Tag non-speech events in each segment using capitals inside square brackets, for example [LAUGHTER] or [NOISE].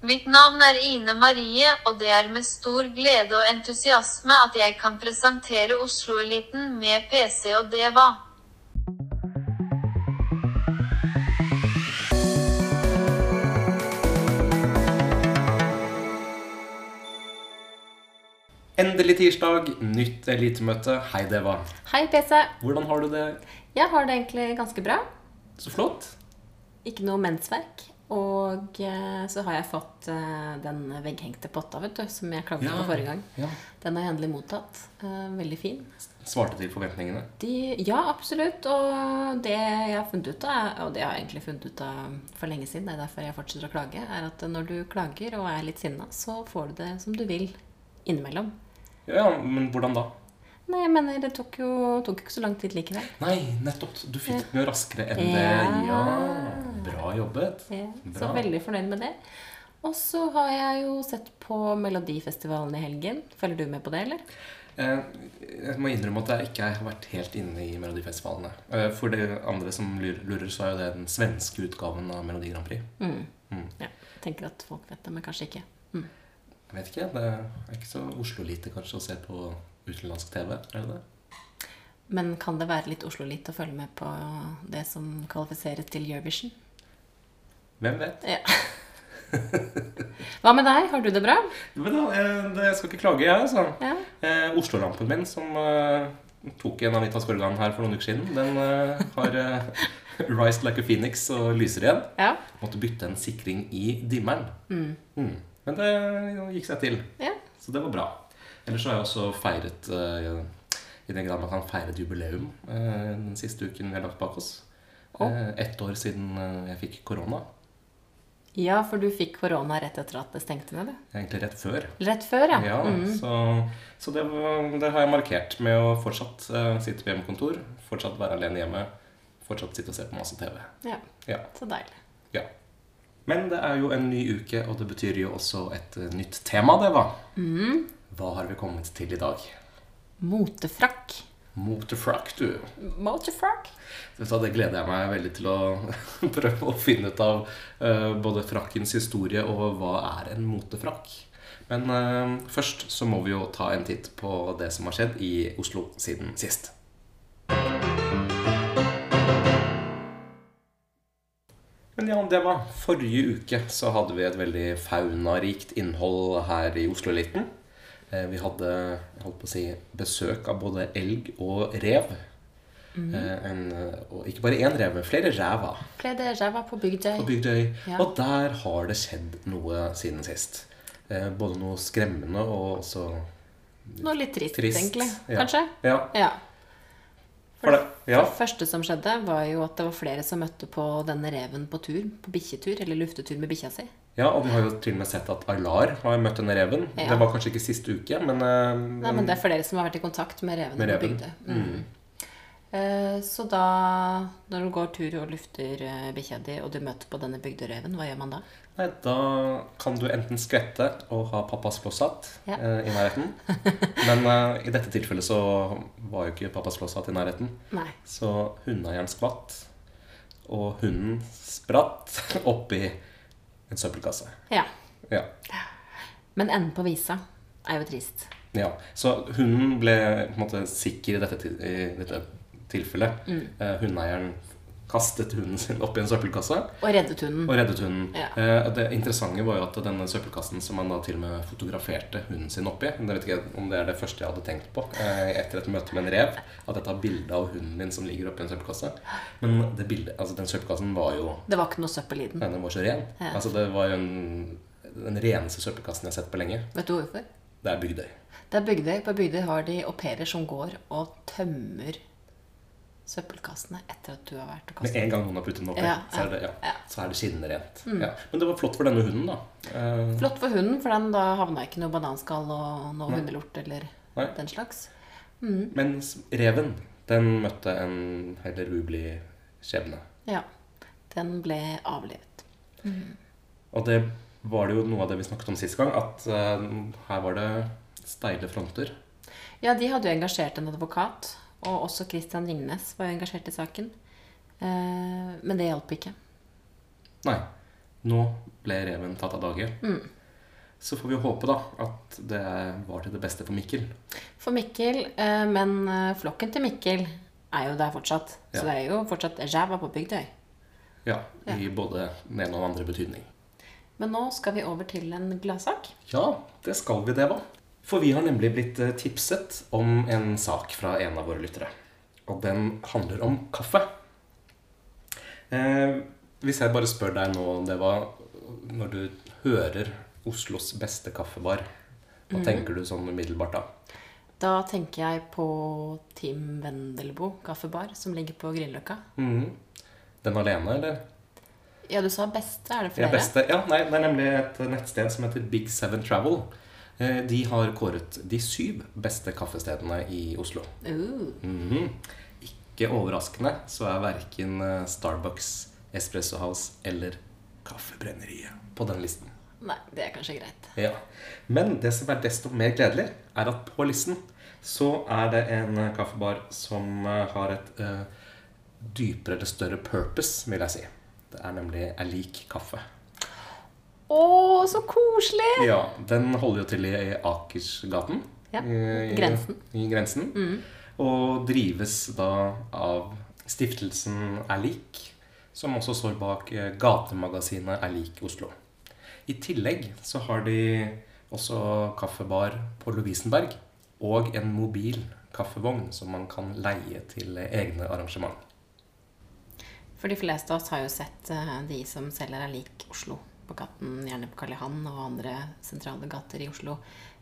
Mitt navn er Ine Marie, og det er med stor glede og entusiasme at jeg kan presentere Oslo-eliten med PC og DEVA. Endelig tirsdag, nytt elitemøte. Hei, Deva. Hei, PC. Hvordan har du det? Jeg har det egentlig ganske bra. Så flott. Ikke noe mensverk. Og eh, så har jeg fått eh, den vegghengte potta, vet du, som jeg klagde på forrige gang. Ja. Den har jeg endelig mottatt. Eh, veldig fin. Svarte til forventningene. De, ja, absolutt. Og det jeg har funnet ut av, og det har jeg egentlig funnet ut av for lenge siden, det er derfor jeg fortsetter å klage, er at når du klager og er litt sinna, så får du det som du vil innimellom. Ja, men hvordan da? Nei, jeg mener, det tok jo tok ikke så lang tid likevel. Nei, nettopp. Du fikk det mye raskere enn det. Ja. Ja, bra jobbet. Ja, så Bra. veldig fornøyd med det. Og så har jeg jo sett på Melodifestivalen i helgen. Følger du med på det, eller? Eh, Jeg må innrømme at jeg ikke har vært helt inne i Melodifestivalene. Eh, For de andre som lurer, så er jo det den svenske utgaven av Melodi Grand Prix. Mm. Ja, jeg tenker at folk vet det, men kanskje ikke. Mm. Jeg vet ikke, Det er ikke så Oslo-lite kanskje å se på utenlandsk TV? Er det det? Men kan det være litt Oslo-lite å følge med på det som kvalifiseres til Eurovision? Hvem vet? Ja. Hva med deg? Har du det bra? Men da, jeg skal ikke klage, jeg. altså. Ja. Eh, Oslo-lampen min, som eh, tok en Anita Skorgan her for noen uker siden, den eh, har eh, rised like a phoenix og lyser igjen. Ja. Måtte bytte en sikring i dimmeren. Mm. Men det gikk seg til, ja. så det var bra. Ellers har jeg også feiret i den grad man kan feire et jubileum den siste uken vi har lagt bak oss. Eh, Ett år siden jeg fikk korona. Ja, for du fikk korona rett etter at det stengte ned, du. Egentlig rett før. Rett før, ja. Ja, Mm. Så, så det, det har jeg markert med å fortsatt uh, sitte på hjemmekontor, fortsatt være alene hjemme, fortsatt sitte og se på masse TV. ja. Ja, Så deilig. ja. Men det er jo en ny uke, og det betyr jo også et eh, nytt tema, det, hva? Mm. Hva har vi kommet til i dag? Motefrakk. Motorfrack, du. Motefrakk? Vet Det gleder jeg meg veldig til å [LAUGHS] prøve å finne ut av eh, både frakkens historie og hva er en motefrakk. Men eh, først så må vi jo ta en titt på det som har skjedd i Oslo siden sist. Men ja, det var forrige uke så hadde vi et veldig faunarikt innhold her i Oslo-eliten. Eh, Vi hadde holdt på å si, besøk av både elg og rev. Eh, En, eh, og ikke bare én rev, men flere ræva Flere jeg på Bygdøy. på Bygdøy. Ja. Og der har det skjedd noe siden sist. Både noe skremmende og også Noe litt trist, Trist, egentlig. ja. Kanskje? Ja. Ja. For det, ja. Det første som skjedde, var jo at det var flere som møtte på denne reven på tur. På bikkjetur, eller luftetur med bikkja si. Ja, og vi har jo til og med sett at Aylar har møtt denne reven. Ja. Det var kanskje ikke siste uke, men, eh, Nei, men det er flere som har vært i kontakt med revene Med på reven. Mm. Eh, Så da, når du går tur og lufter eh, bikkja di, og du møter på denne bygdereven, hva gjør man da? Nei, da kan du enten skvette og ha pappas flosshatt Ja. eh, i nærheten. [LAUGHS] Men eh, i dette tilfellet så var jo ikke pappas flosshatt i nærheten. Nei. Så hundeeieren skvatt, og hunden spratt [LAUGHS] oppi en søppelkasse. Ja. Ja. Men enden på visa er jo trist. ja. Så hunden ble på en måte sikker i dette, i dette tilfellet. Mm. Eh, hundeeieren kastet hunden sin oppi en søppelkasse. Og reddet hunden. Og reddet hunden. Ja. Eh, det interessante var jo at denne søppelkassen som man da til og med fotograferte hunden sin oppi Jeg vet ikke om det er det første jeg hadde tenkt på eh, etter et møte med en rev. At jeg tar bilde av hunden min som ligger oppi en søppelkasse. Men det bildet, altså den søppelkassen var jo Det var ikke noe søppel i den. Den var så ren. Ja. Altså Det var jo en, den reneste søppelkassen jeg har sett på lenge. Vet du hvorfor? Det er Bygdøy. Det er Bygdøy. På Bygdøy har de au pairer som går og tømmer søppelkassene etter at du har vært og Med kastet. en gang noen har puttet den oppi, Ja, så, er det, ja, ja. Mm. så er det skinnende rent. Ja. Men det var flott for denne hunden, da. Eh, Flott for hunden, for den da havna ikke noe bananskall og noe Nei. hundelort eller Nei. den slags. Mens reven, den møtte en heller ublid skjebne. Ja. Den ble avlivet. Og det var det jo noe av det vi snakket om sist gang, at uh, her var det steile fronter. Ja, de hadde jo engasjert en advokat, og også Christian Ringnes var jo engasjert i saken. Eh, men det hjalp ikke. Nei. Nå ble reven tatt av dage. Mm. Så får vi håpe da at det var til det beste for Mikkel. For Mikkel, eh, men eh, flokken til Mikkel er jo der fortsatt. Så Ja. det er jo fortsatt ræva på Bygdøy. Ja, i både den ene og den andre betydning. Men nå skal vi over til en gladsak. Ja, det skal vi det, hva? For vi har nemlig blitt eh, tipset om en sak fra en av våre lyttere. Og den handler om kaffe. Eh, hvis jeg bare spør deg nå, det var når du hører Oslos beste kaffebar, hva tenker du sånn umiddelbart da? Da tenker jeg på Team Vendelbo kaffebar, som ligger på Grünerløkka. Mm. Den alene, eller? Ja, du sa beste. Er det flere? Ja, beste, ja, nei, det er nemlig et nettsted som heter Big Seven Travel. Eh, De har kåret de syv beste kaffestedene i Oslo. Uh, -hmm. Ikke overraskende så er verken eh, Starbucks, Espresso House eller Kaffebrenneriet på den listen. nei, det er kanskje greit. Ja. Men det som er desto mer gledelig, er at på listen så er det en eh, kaffebar som har et uh, dypere eller større purpose, vil jeg si. Det er nemlig Alik kaffe. Å, så koselig! Ja, Den holder jo til i Akersgaten. Ja, I- grensen. I grensen. Og drives da av stiftelsen Erlik, som også står bak eh, gatemagasinet Erlik Oslo. I tillegg så har de også kaffebar på Lovisenberg og en mobil kaffevogn som man kan leie til egne arrangement. For de fleste av oss har jo sett eh, de som selger er lik Oslo på gaten, gjerne på Karl Johan og andre sentrale gater i Oslo.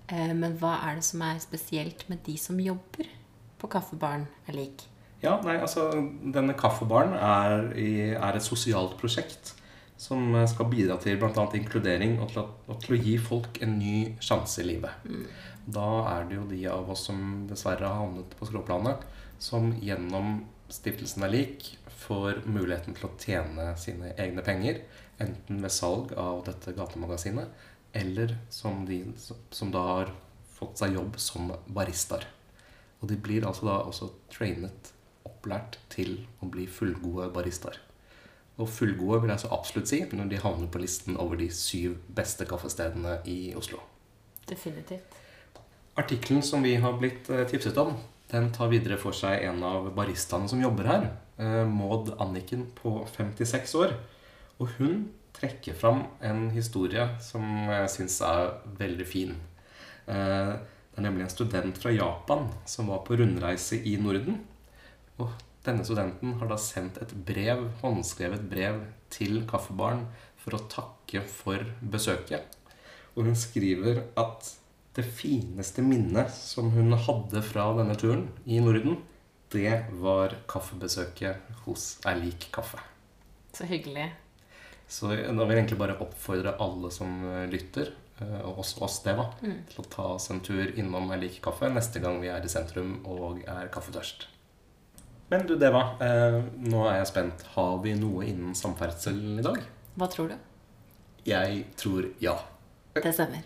Eh, Men hva er det som er spesielt med de som jobber på kaffebaren lik? Ja, nei, altså Denne kaffebaren er, i, er et sosialt prosjekt som skal bidra til bl.a. inkludering og til, å, og til å gi folk en ny sjanse i livet. Da er det jo de av oss som dessverre har havnet på skråplanet, som gjennom Stiftelsen er lik får muligheten til å tjene sine egne penger, enten ved salg av dette gatemagasinet, eller som de som da har fått seg jobb som baristaer. Og de blir altså da også trainet, opplært til å bli fullgode baristaer. Og fullgode vil jeg så absolutt si når de havner på listen over de syv beste kaffestedene i Oslo. Definitivt. Artikkelen som vi har blitt eh, tipset om, den tar videre for seg en av baristaene som jobber her. eh, Maud Anniken på 56 år. Og hun trekker fram en historie som jeg syns er veldig fin. Eh, Det er nemlig en student fra Japan som var på rundreise i Norden. Og denne studenten har da sendt et brev, håndskrevet brev til kaffebaren for å takke for besøket. Og hun skriver at det fineste minnet som hun hadde fra denne turen i Norden, det var kaffebesøket hos Erlik kaffe. Så hyggelig. Så da vil jeg egentlig bare oppfordre alle som eh, lytter, eh, og også oss det, da, til å ta oss en tur innom Erlik kaffe neste gang vi er i sentrum og er kaffetørst. Men du, Deva, eh, nå er jeg spent. Har vi noe innen samferdsel i dag? Hva tror du? Jeg tror ja. Det stemmer.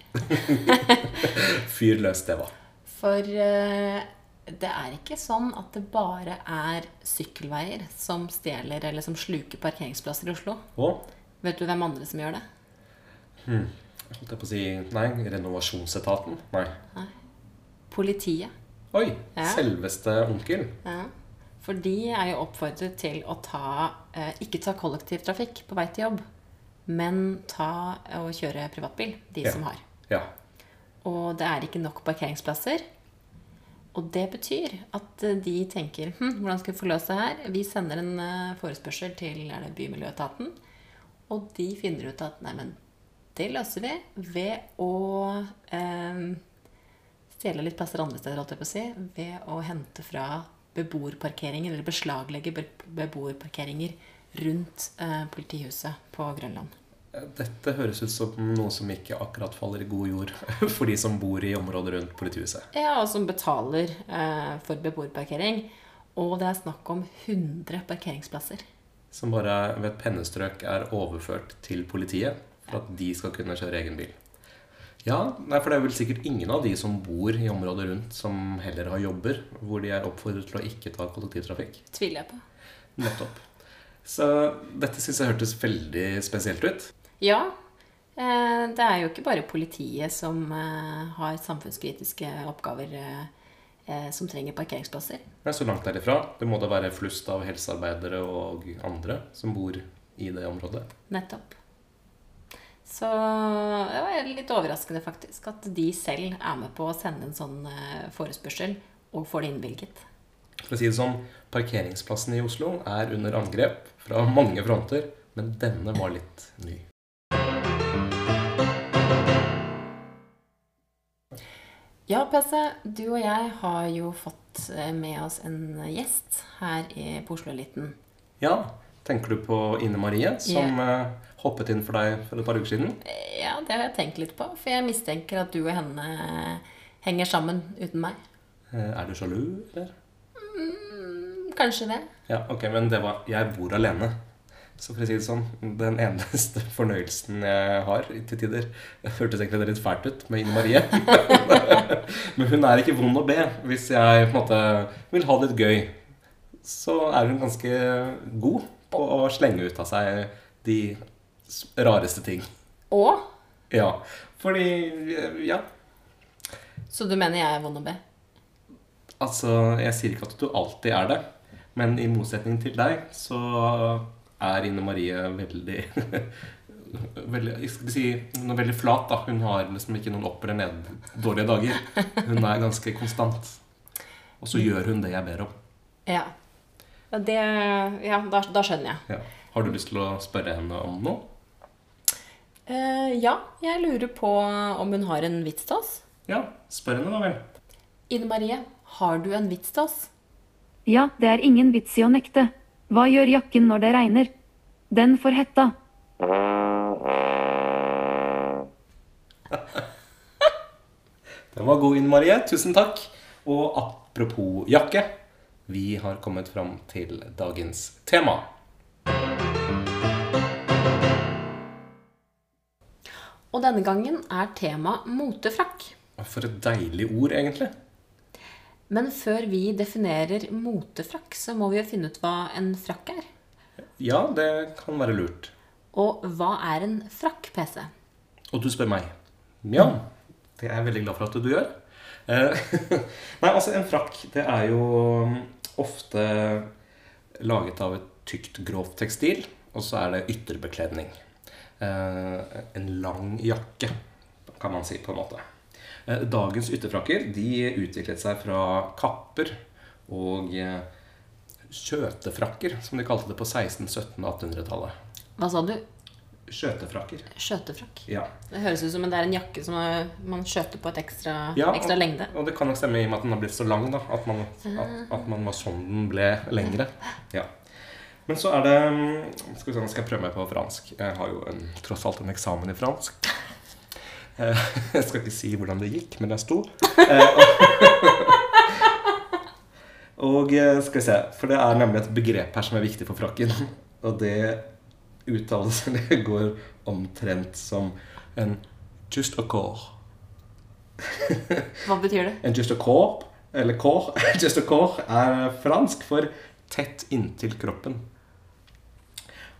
[LAUGHS] Fyr løs, Deva. For eh, det er ikke sånn at det bare er sykkelveier som stjeler eller som sluker parkeringsplasser i Oslo. Og Vet du hvem andre som gjør det? holdt jeg på å si Nei, renovasjonsetaten? Nei. Politiet. Oi! Ja. Selveste onkel. Ja. For de er jo oppfordret til å ta, eh, ikke ta kollektivtrafikk på vei til jobb, men ta og kjøre privatbil, de Ja. som har. Ja. Og det er ikke nok parkeringsplasser. Og det betyr at eh, de tenker hm, hvordan skal vi få løst det her? Vi sender en eh, forespørsel til er det Bymiljøetaten, og de finner ut at nei, men det løser vi ved å eh, stjele litt plasser andre steder, holdt jeg på å si, ved å hente fra beboerparkeringer, eller beslaglegge beboerparkeringer rundt eh, politihuset på Grønland. Dette høres ut som noe som ikke akkurat faller i god jord [LAUGHS] for de som bor i området rundt politihuset. Ja, og som betaler eh, for beboerparkering. Og det er snakk om 100 parkeringsplasser. Som bare ved et pennestrøk er overført til politiet for at de skal kunne kjøre egen bil. Ja, for det er vel sikkert ingen av de som bor i området rundt, som heller har jobber hvor de er oppfordret til å ikke ta kollektivtrafikk. Tviler jeg på. Nettopp. Så dette syns jeg hørtes veldig spesielt ut. Ja. Eh, det er jo ikke bare politiet som eh, har samfunnskritiske oppgaver eh, som trenger parkeringsplasser. Det er så langt derifra. Det må da være flust av helsearbeidere og andre som bor i det området. Nettopp. Så det var litt overraskende faktisk at de selv er med på å sende en sånn eh, forespørsel og får det innvilget. For å si det sånn, Parkeringsplassen i Oslo er under angrep fra mange fronter, men denne var litt ny. Ja, PC, du og jeg har jo fått eh, med oss en gjest her i, på Oslo Eliten. Ja, tenker du på Ine Marie, som yeah. hoppet inn for deg for et par uker siden? Ja, det har jeg tenkt litt på, for jeg mistenker at du og henne henger sammen uten meg. Eh, er du sjalu, eller? Mm, kanskje det. Ja, ok, men det var Jeg bor alene. Så for å si det sånn, den eneste [LAUGHS] fornøyelsen jeg har til tider Det hørtes egentlig litt fælt ut med Ine Marie. [LAUGHS] Men hun er ikke vond å be. Hvis jeg på en måte vil ha det litt gøy, så er hun ganske god på å slenge ut av seg de rareste ting. Og Ja. Fordi Ja. Så du mener jeg er vond å be? Altså, jeg sier ikke at du alltid er det, men i motsetning til deg, så er Ine Marie veldig [LAUGHS] veldig, jeg skal si, Hun er veldig flat. da Hun har liksom ikke noen opp eller ned dårlige dager. Hun er ganske konstant. Og så gjør hun det jeg ber om. Ja. Ja, Det, ja da, da skjønner jeg. Ja. Har du lyst til å spørre henne om noe? Uh, ja, jeg lurer på om hun har en vits til oss. Ja, spør henne, da vel. Ine Marie, har du en vits til oss? Ja, det er ingen vits i å nekte. Hva gjør jakken når det regner? Den får hetta. Den var god, Inn Marie. Tusen takk. Og apropos jakke, vi har kommet fram til dagens tema. Og denne gangen er tema motefrakk. For et deilig ord, egentlig. Men før vi definerer motefrakk, så må vi jo finne ut hva en frakk er. Ja, det kan være lurt. Og hva er en frakk, PC? Og du spør meg. Ja, det er jeg veldig glad for at du gjør. Eh, [LAUGHS] Nei, altså en frakk, det er jo um, ofte laget av et tykt, grovt tekstil, og så er det ytterbekledning. Eh, En lang jakke, kan man si på en måte. Eh, Dagens ytterfrakker de utviklet seg fra kapper og eh, skjøtefrakker, som de kalte det på 16-, 17- og 1800-tallet. Hva sa du? Skjøtefrakker. Skjøtefrakk. Ja. Det høres ut som det er en jakke som er- man skjøter på et ekstra, Ja, ekstra og, lengde. Og det kan nok stemme i og med at den har blitt så lang. da At man, at, at man var sånn den ble lengre. Ja. Men så er det mm, Skal vi se, nå skal jeg prøve meg på fransk. Jeg har jo en, tross alt en eksamen i fransk. Eh, [LAUGHS] Jeg skal ikke si hvordan det gikk, men jeg sto. Eh, Og, [LAUGHS] og eh, skal vi se For det er nemlig et begrep her som er viktig for frakken. [LAUGHS] Og det uttales Det går omtrent som en just a corps. Hva betyr det? En just a corps, eller corps, just a corps er fransk for tett inntil kroppen.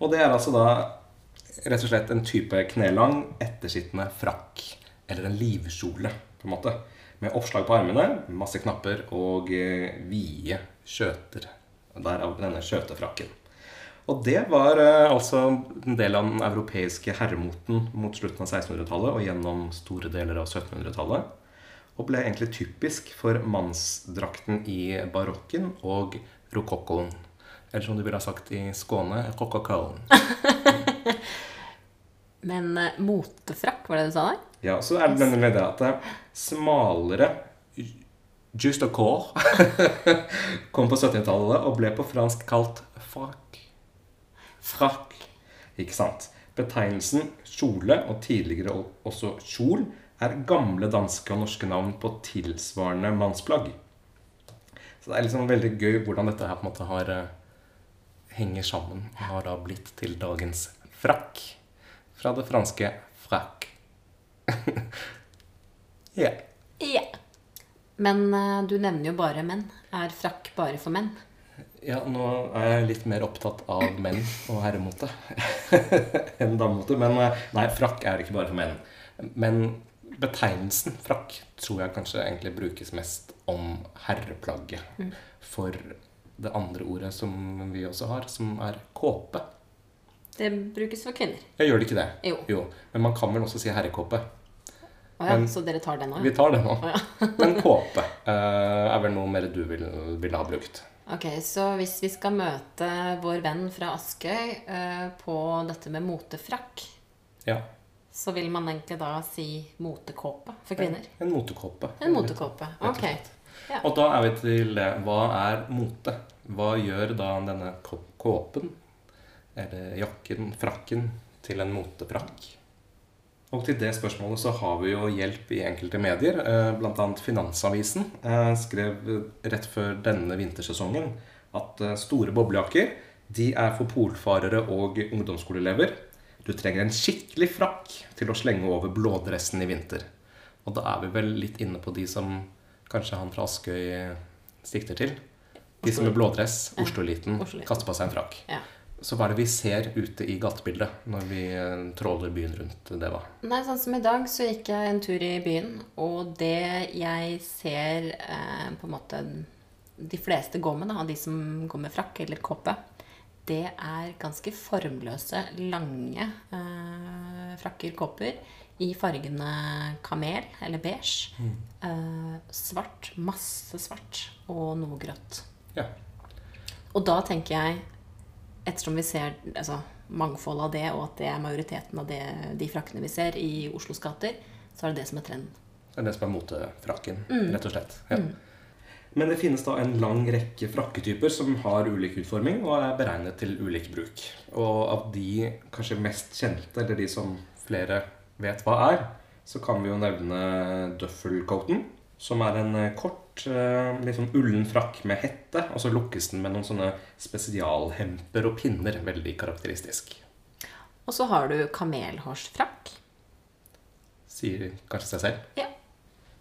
Og det er altså da rett og slett en type knelang, ettersittende frakk. Eller en livkjole, på en måte. Med oppslag på armene, masse knapper og eh, vide skjøter. Derav denne skjøtefrakken. Og det var eh, altså en del av den europeiske herremoten mot slutten av 1600-tallet og gjennom store deler av 1700-tallet. Og ble egentlig typisk for mannsdrakten i barokken og rokokkoen. Eller som du ville ha sagt i Skåne rokokkoen. [LAUGHS] Men uh, motefrakk, var det du sa der? Ja, så er det denne det at smalere just a core [LAUGHS] kom på 70-tallet og ble på fransk kalt frakk. Frakk. Ikke sant? Betegnelsen kjole, og tidligere også kjol, er gamle danske og norske navn på tilsvarende mannsplagg. Så det er liksom veldig gøy hvordan dette her på en måte har eh, henger sammen og har da blitt til dagens frakk. Fra det franske frakk. [LAUGHS] Ja. Ja. Men uh, du nevner jo bare menn. Er frakk bare for menn? Ja, nå er jeg litt mer opptatt av menn og herremote [LAUGHS] enn damemote. Men eh, nei, frakk er ikke bare for menn. Men betegnelsen frakk tror jeg kanskje egentlig brukes mest om herreplagget. For det andre ordet som vi også har, som er kåpe. Det brukes for kvinner. Jeg gjør det ikke det? Jo. Men man kan vel også si herrekåpe. Å ja, Men- så dere tar den òg? Vi tar. Å ja. [LAUGHS] Men kåpe uh, er vel noe mer du ville vil ha brukt. Ok, så hvis vi skal møte vår venn fra Askøy uh, på dette med motefrakk, Ja. så vil man egentlig da si motekåpe for kvinner? En motekåpe. En motekåpe. Ok. Ja. Og da er vi til det. Hva er mote? Hva gjør da denne kåpen, eller jakken, frakken, til en motefrakk? Og til det spørsmålet så har vi jo hjelp i enkelte medier. Bl.a. Blant annet Finansavisen eh, skrev rett før denne vintersesongen at eh, store boblejakker de er for polfarere og ungdomsskoleelever. Du trenger en skikkelig frakk til å slenge over blådressen i vinter. Og da er vi vel litt inne på de som kanskje han fra Askøy sikter til. De som med blådress, Oslo-eliten. kaster på seg en frakk. Så hva er det vi ser ute i gatebildet når vi eh, tråler byen rundt Deva? Nei, sånn som i dag så gikk jeg en tur i byen, og det jeg ser eh, på en måte de fleste går med, da, de som går med frakk eller kåpe, det er ganske formløse, lange eh, frakker, kåper, i fargene kamel eller beige. Eh, svart, masse svart, og noe grått. Ja. Og da tenker jeg, ettersom vi ser altså, mangfold av det, og at det er majoriteten av det, de frakkene vi ser i Oslos gater, så er det det som er trenden. Det er det som er motefrakken, Mm. rett og slett. Ja. Men det finnes da en lang rekke frakketyper som har ulik utforming og er beregnet til ulik bruk. Og av de kanskje mest kjente, eller de som flere vet hva er, så kan vi jo nevne duffelcoaten, som er en eh, kort, eh, litt sånn ullen frakk med hette, og så lukkes den med noen sånne spesialhemper og pinner, veldig karakteristisk. Og så har du kamelhårsfrakk. Sier kanskje seg selv. Ja.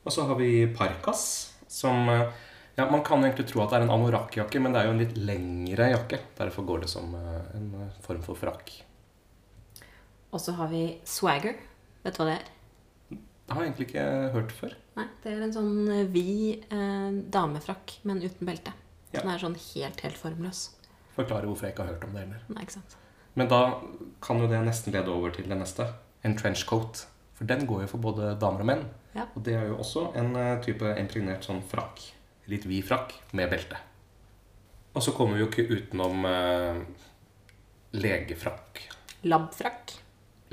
Og så har vi parkas, som eh, ja, Man kan egentlig tro at det er en anorakkjakke, men det er jo en litt lengre jakke. Derfor går det som eh, en form for frakk. Og så har vi swagger. Vet du hva det er? Det har jeg egentlig ikke hørt før. Nei, det er en sånn eh, vid eh, damefrakk, men uten belte. Ja. Den er sånn helt, helt formløs. Forklare hvorfor jeg ikke har hørt om det heller. Nei, ikke sant? Men da kan jo det nesten lede over til det neste. En trenchcoat. For den går jo for både damer og menn. Ja. Og det er jo også en eh, type impregnert sånn frakk. Litt vid frakk med belte. Og så kommer vi jo ikke utenom eh, legefrakk. Labfrakk.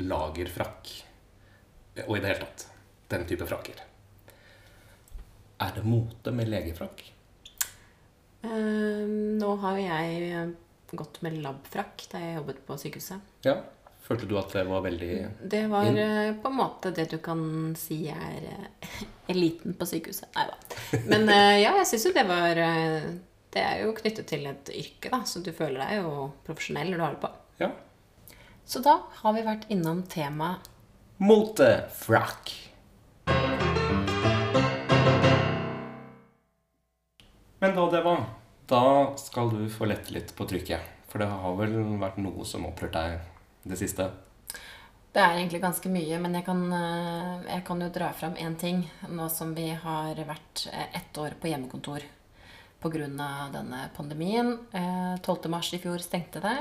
lagerfrakk og i det hele tatt den type frakker. Er det mote med legefrakk? Eh, nå har jo jeg gått med labfrakk da jeg jobbet på sykehuset. Ja. Følte du at det var veldig Det var Inn. eh, på en måte det du kan si er eh, [LAUGHS] eliten på sykehuset. Nei da. Men eh, ja, jeg syns jo det var Det er jo knyttet til et yrke, da, så du føler deg jo profesjonell når du har det på. Ja. Så da har vi vært innom temaet Motefrakk. Men da, Deva, da skal du få lette litt på trykket. For det har vel vært noe som har opprørt deg det siste? Det er egentlig ganske mye, men jeg kan, eh, jeg kan jo dra fram én ting. Nå som vi har vært eh, ett år på hjemmekontor pga. denne pandemien. Eh, 12. mars i fjor stengte det.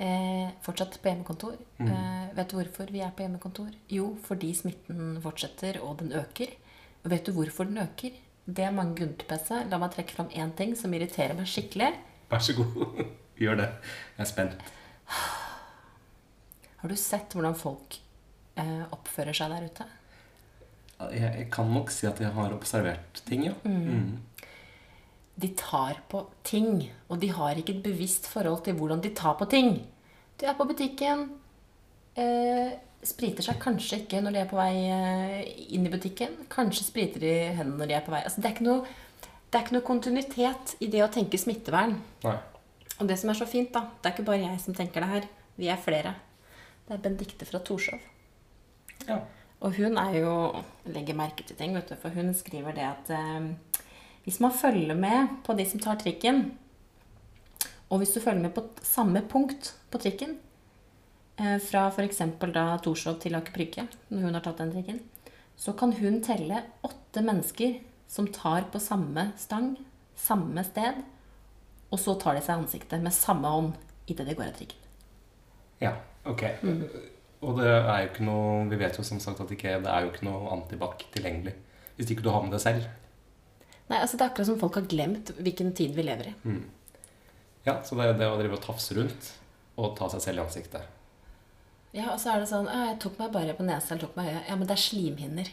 Eh, fortsatt på hjemmekontor. Eh, vet du hvorfor vi er på hjemmekontor? Jo, fordi smitten fortsetter, og den øker. Og vet du hvorfor den øker? Det er mange grunner til PC. La meg trekke fram én ting som irriterer meg skikkelig. Vær så god, [LAUGHS] gjør det. Jeg er spent. Har du sett hvordan folk eh, oppfører seg der ute? Jeg, jeg kan nok si at jeg har observert ting, ja. Mm. De tar på ting, og de har ikke et bevisst forhold til hvordan de tar på ting. Du er på butikken, eh, spriter seg kanskje ikke når de er på vei eh, inn i butikken. Kanskje spriter de hendene når de er på vei. Altså, det, er ikke noe, det er ikke noe kontinuitet i det å tenke smittevern. Nei. Og det som er så fint, da, det er ikke bare jeg som tenker det her. Vi er flere. Det er Benedicte fra Torshov. Ja. Og hun er jo legger merke til ting, vet du, for hun skriver det at eh, hvis man følger med på de som tar trikken, Og hvis du følger med på samme punkt på trikken, fra f.eks. da Torshov til Aker Brygge, når hun har tatt den trikken, så kan hun telle åtte mennesker som tar på samme stang, samme sted, og så tar de seg ansiktet med samme hånd idet de går av trikken. Ja, ok. Og det er jo ikke noe Vi vet jo som sagt at ikke, det er jo ikke noe antibac tilgjengelig. Hvis ikke du har med det selv. Nei, altså Det er akkurat som folk har glemt hvilken tid vi lever i. Ja, Så det er det å drive og tafse rundt og ta seg selv i ansiktet. Ja, og så er det sånn Jeg tok meg bare på nesa eller tok meg i øyet. Ja, men det er slimhinner.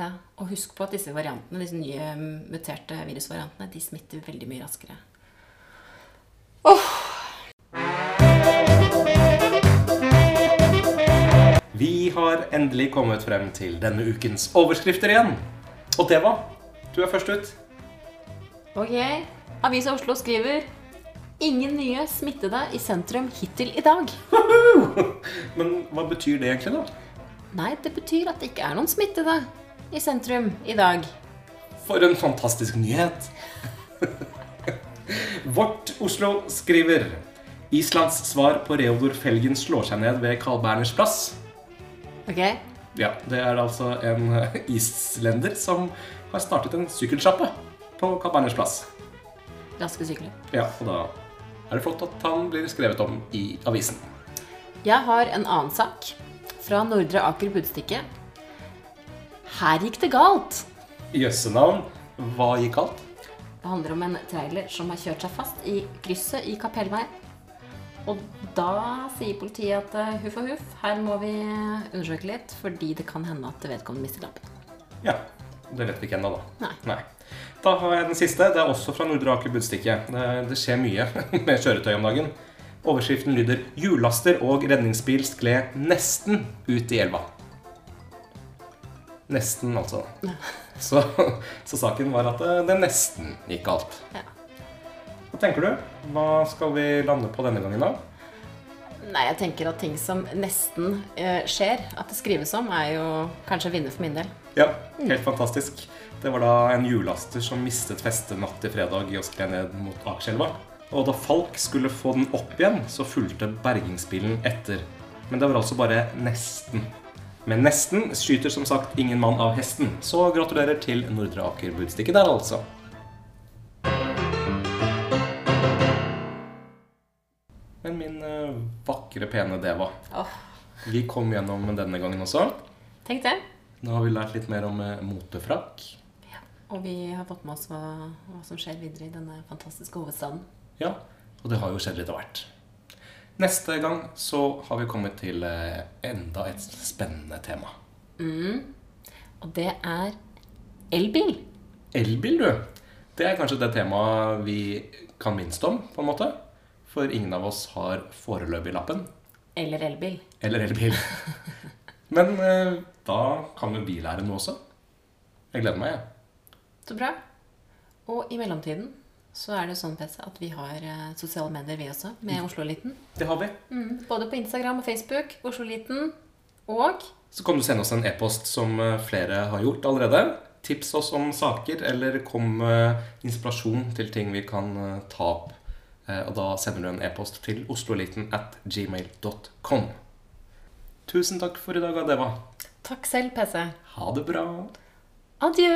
Ja, Og husk på at disse variantene, disse nye muterte virusvariantene de smitter veldig mye raskere. Vi har endelig kommet frem til denne ukens overskrifter igjen. Og det var Du er først ut. Ok, Avisa Oslo skriver Ingen nye smittede i sentrum hittil i dag. [LAUGHS] Men hva betyr det egentlig, da? Nei, det betyr at det ikke er noen smittede i sentrum i dag. For en fantastisk nyhet! [LAUGHS] Vårt Oslo skriver Islands svar på Reodor Felgen slår seg ned ved Carl Berners plass. Ok? Ja, Det er altså en [LAUGHS] islender som har startet en sykkelsjappe på Carl Berners plass. Raske sykler. Ja, og da er det flott at han blir skrevet om i avisen. Jeg har en annen sak fra Nordre Aker Budstikke. Her gikk det galt. Jøssenavn, hva gikk galt? Det handler om en trailer som har kjørt seg fast i krysset i Kapellveien. Og da sier politiet at eh, huff og huff, her må vi undersøke litt, fordi det kan hende at vedkommende mister lappen. Ja, det vet vi ikke ennå, da. Nei. Da har jeg den siste. Det er også fra Nordre Aker Budstikke. Det, det skjer mye [LAUGHS] med kjøretøy om dagen. Overskriften lyder 'Hjullaster og redningsbil skled nesten ut i elva'. Nesten, altså. [LAUGHS] Så, så saken var at det, det nesten gikk galt. Ja. Hva tenker du? Hva skal vi lande på denne gangen, da? Nei, jeg tenker at ting som nesten eh, skjer, at det skrives om, er jo kanskje vinner for min del. Ja, helt fantastisk. Det var da en hjullaster som mistet festet natt til fredag i å skled ned mot Akerselva. Og da Falk skulle få den opp igjen, så fulgte bergingsbilen etter. Men det var altså bare nesten. Men nesten skyter som sagt ingen mann av hesten. Så gratulerer til Nordre Aker Budstikke der, altså. Men min eh, vakre, pene Deva. Oh. Vi kom gjennom denne gangen også. tenk det. Nå har vi lært litt mer om motefrakk. motefrakk. Og vi har fått med oss hva, hva som skjer videre i denne fantastiske hovedstaden. Ja, og det har jo skjedd litt av hvert. Neste gang så har vi kommet til eh, enda et spennende tema. Og det er elbil. Elbil, du. Det er kanskje det temaet vi kan minst om, på en måte. For ingen av oss har foreløpig lappen. Eller elbil. Eller elbil. [LAUGHS] Men eh, da kan jo vi lære noe også. Jeg gleder meg, jeg. Så bra. Og i mellomtiden så er det sånn, PC, at vi har eh, sosiale medier, vi også, med Oslo-eliten. Det har vi. Mm, både på Instagram og Facebook. Oslo-eliten. Og Så kan du sende oss en e-post som eh, flere har gjort allerede. Tips oss om saker, eller kom med inspirasjon til ting vi kan eh, ta opp. Eh, Og da sender du en e-post til osloeliten at gmail.com. Tusen takk for i dag, Adeva. takk selv, PC. Ha det bra. Adjø!